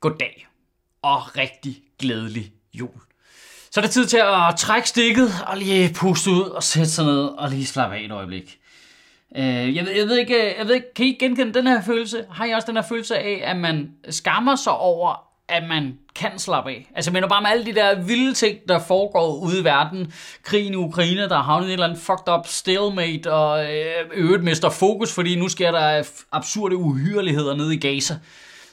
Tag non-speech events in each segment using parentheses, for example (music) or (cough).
goddag og rigtig glædelig jul. Så er det tid til at trække stikket og lige puste ud og sætte sig ned og lige slappe af et øjeblik. Øh, jeg, ved, jeg, ved ikke, øh, jeg ved ikke, kan I genkende den her følelse? Har I også den her følelse af, at man skammer sig over, at man kan slappe af? Altså, men mener bare med alle de der vilde ting, der foregår ude i verden. Krigen i Ukraine, der har havnet en eller anden fucked up stalemate, og øh, øvrigt mister fokus, fordi nu sker der absurde uhyreligheder nede i Gaza.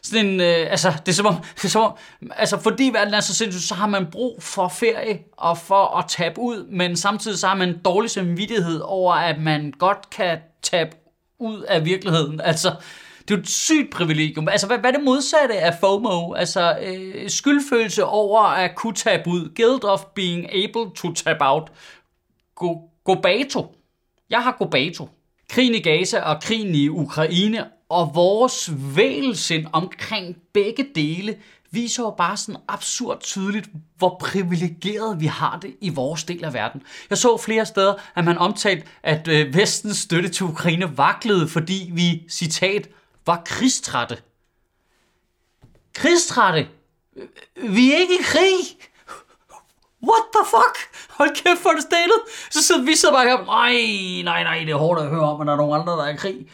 Sådan en, øh, altså, det er som om, det (laughs) er som om, altså, fordi verden er så sindssygt, så har man brug for ferie og for at tabe ud, men samtidig så har man dårlig samvittighed over, at man godt kan tabe ud af virkeligheden. Altså, det er jo et sygt privilegium. Altså, hvad, hvad er det modsatte af FOMO? Altså, øh, skyldfølelse over at kunne tabe ud. Guilt of being able to tap out. Go, gobato. Jeg har gobato. Krigen i Gaza og krigen i Ukraine og vores vælsind omkring begge dele viser jo bare sådan absurd tydeligt, hvor privilegeret vi har det i vores del af verden. Jeg så flere steder, at man omtalte, at øh, vestens støtte til Ukraine vaklede, fordi vi, citat, var krigstrætte. Krigstrætte? Vi er ikke i krig! What the fuck? Hold kæft for det stenet. Så sidder vi så bare her. Nej, nej, nej, det er hårdt at høre om, at der er nogen andre, der er i krig.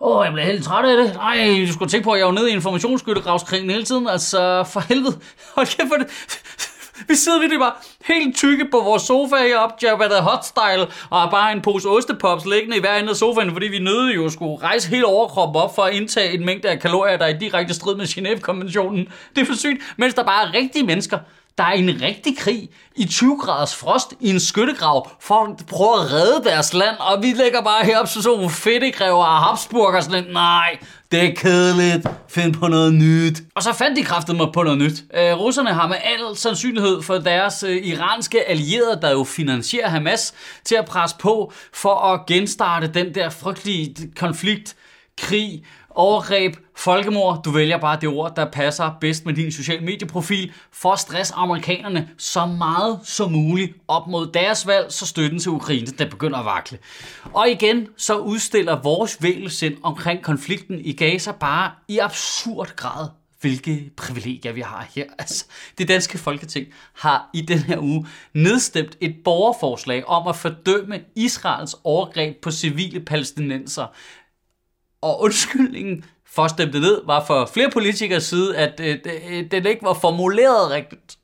Åh, jeg bliver helt træt af det. Nej, du skulle tænke på, at jeg var nede i informationsskyttegravskrigen hele tiden. Altså, for helvede. (laughs) Hold kæft for det. (laughs) Vi sidder virkelig bare helt tykke på vores sofa heroppe, Jabba the Hot Style, og har bare en pose ostepops liggende i hver ende af sofaen, fordi vi nøde jo skulle rejse hele overkroppen op for at indtage en mængde af kalorier, der er i direkte strid med Genève-konventionen. Det er for sygt, mens der bare er rigtige mennesker, der er en rigtig krig i 20 graders frost i en skyttegrav for at prøve at redde deres land, og vi ligger bare heroppe så sådan nogle fedtegræver af Habsburg og sådan lidt, nej, det er kedeligt, find på noget nyt. Og så fandt de kraftet mig på noget nyt. Øh, russerne har med al sandsynlighed for deres øh, iranske allierede, der jo finansierer Hamas, til at presse på for at genstarte den der frygtelige konflikt, krig, overgreb, folkemord, du vælger bare det ord, der passer bedst med din social medieprofil, for at stresse amerikanerne så meget som muligt op mod deres valg, så støtten til Ukraine, der begynder at vakle. Og igen, så udstiller vores vælgesind omkring konflikten i Gaza bare i absurd grad hvilke privilegier vi har her. (laughs) Altså, det danske folketing har i den her uge nedstemt et borgerforslag om at fordømme Israels overgreb på civile palæstinenser og undskyldningen for at stemme det ned, var for flere politikers side, at øh, det, øh, den ikke var formuleret rigtigt.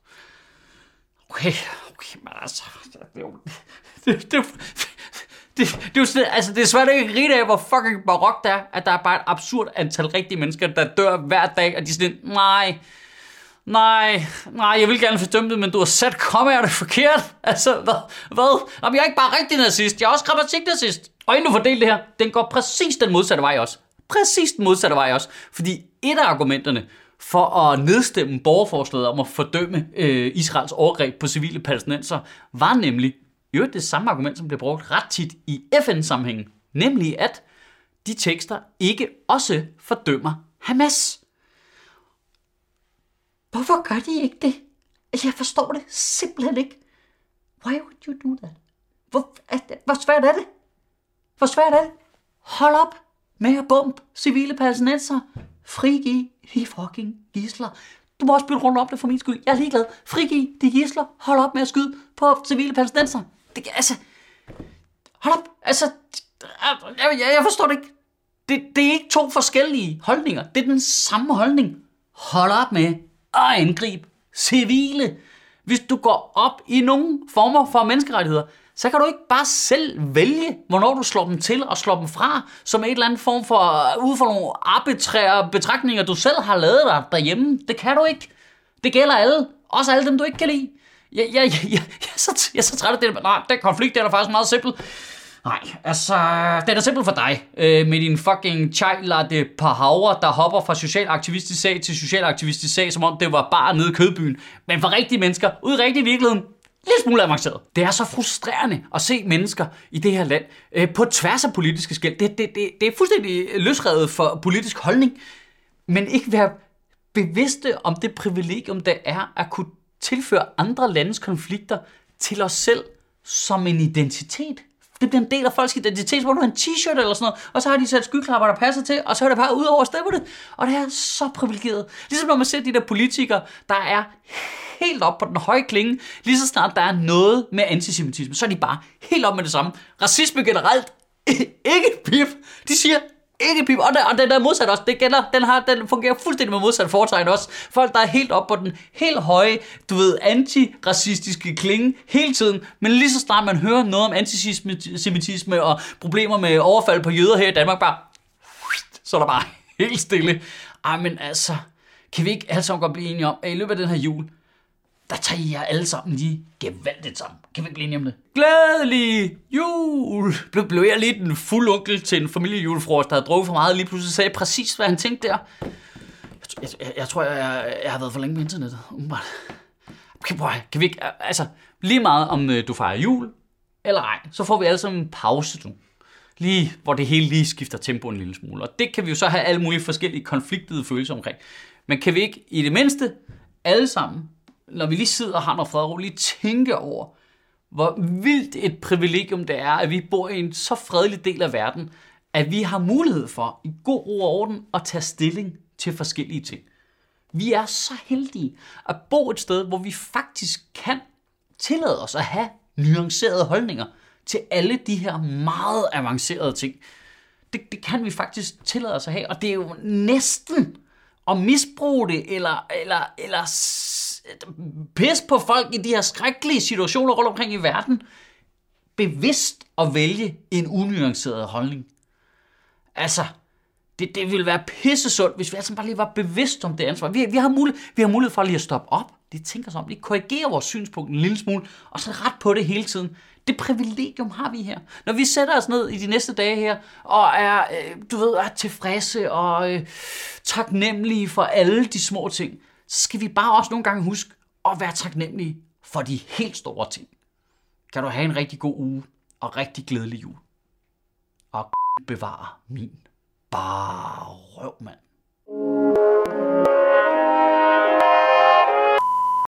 Okay, okay, men altså, det er jo... (laughs) Det, det, det, det, er jo sådan, altså, det er svært ikke grine af, hvor fucking barok det er, at der er bare et absurd antal rigtige mennesker, der dør hver dag, og de er sådan, nej, nej, nej, jeg vil gerne fordømme det, men du har sat kommaer det forkert. (laughs) Altså, hvad? hvad? Jamen, jeg er ikke bare rigtig nazist, jeg er også grammatik-nazist. Og inden du får delt det her, den går præcis den modsatte vej også. Præcis den modsatte vej også. Fordi et af argumenterne for at nedstemme borgerforslaget om at fordømme øh, Israels overgreb på civile palæstinenser, var nemlig jo det samme argument, som blev brugt ret tit i FN-sammenhængen. Nemlig at de tekster ikke også fordømmer Hamas. Hvorfor gør de ikke det? Altså, jeg forstår det simpelthen ikke. Why would you do that? Hvor, hvor svært er det? Hvor svært er det? Hold op med at bombe civile palæstinenser. Frigiv de fucking gisler. Du må også bytte rundt op det for min skyld. Jeg er ligeglad. Frigiv de gisler. Hold op med at skyde på civile palæstinenser. Det, altså, hold op. Altså, jeg, jeg, jeg forstår det ikke. Det, det er ikke to forskellige holdninger. Det er den samme holdning. Hold op med at angribe civile. Hvis du går op i nogle former for menneskerettigheder, så kan du ikke bare selv vælge, hvornår du slår dem til og slår dem fra, som et eller andet form for, øh, ud fra nogle arbitrære betragtninger, du selv har lavet dig derhjemme. Det kan du ikke. Det gælder alle. Også alle dem, du ikke kan lide. Jeg, jeg, jeg, jeg, jeg, jeg, så, jeg er så træt af det. Nej, den konflikt der er faktisk meget simpel. Nej, altså, den er simpel for dig. Øh, med din fucking chai latte der hopper fra social aktivistisk sag til social aktivistisk sag, som om det var bare nede i kødbyen. Men for rigtige mennesker, ud i rigtig virkeligheden, lidt smule avanceret. Det er så frustrerende at se mennesker i det her land øh, på tværs af politiske skæld. Det, det, det, det er fuldstændig løsrevet for politisk holdning, men ikke være bevidste om det privilegium, der er at kunne tilføre andre landes konflikter til os selv som en identitet. Det bliver en del af folks identitet, hvor du har en t-shirt eller sådan noget, og så har de sat skyklapper, der passer til, og så er det bare ud over stemmerne. Og det er så privilegeret. Ligesom når man ser de der politikere, der er helt op på den høje klinge, lige så snart der er noget med antisemitisme, så er de bare helt op med det samme. Racisme generelt, (laughs) ikke pip. De siger, ikke pip. Og, der, og den er modsat også. Det gælder, den, har, den fungerer fuldstændig med modsat foretegn også. Folk, der er helt op på den helt høje, du ved, antiracistiske klinge hele tiden. Men lige så snart man hører noget om antisemitisme og problemer med overfald på jøder her i Danmark, bare så er der bare (laughs) helt stille. Ej, men altså, kan vi ikke alle sammen godt blive enige om, at i løbet af den her jul, der tager I jer alle sammen lige gevaldigt sammen. Kan vi ikke blive enige om det? Glædelig jul! Blev, blev jeg lidt en fuld onkel til en familiejulefrokost, der havde drukket for meget, og lige pludselig sagde præcis, hvad han tænkte der. Jeg, jeg, jeg tror, jeg, jeg har været for længe på internettet. Umiddelbart. Okay, boy, kan vi ikke, altså, lige meget om øh, du fejrer jul, eller ej, så får vi alle sammen en pause nu. Lige, hvor det hele lige skifter tempo en lille smule. Og det kan vi jo så have alle mulige forskellige konfliktede følelser omkring. Men kan vi ikke i det mindste alle sammen når vi lige sidder og har noget fred lige tænke over, hvor vildt et privilegium det er, at vi bor i en så fredelig del af verden, at vi har mulighed for i god ro og orden at tage stilling til forskellige ting. Vi er så heldige at bo et sted, hvor vi faktisk kan tillade os at have nuancerede holdninger til alle de her meget avancerede ting. Det, det kan vi faktisk tillade os at have, og det er jo næsten at misbruge det, eller, eller, eller pis på folk i de her skrækkelige situationer rundt omkring i verden, bevidst at vælge en unuanceret holdning. Altså, det, det ville være pissesundt, hvis vi altså bare lige var bevidst om det ansvar. Vi, vi, har mulighed, vi har mulighed for lige at stoppe op, lige tænke os om, lige korrigere vores synspunkt en lille smule, og så ret på det hele tiden. Det privilegium har vi her. Når vi sætter os ned i de næste dage her, og er, øh, du ved, er tilfredse og øh, taknemmelige for alle de små ting, skal vi bare også nogle gange huske at være taknemmelige for de helt store ting. Kan du have en rigtig god uge og rigtig glædelig jul. Og bevare min bare røv, mand.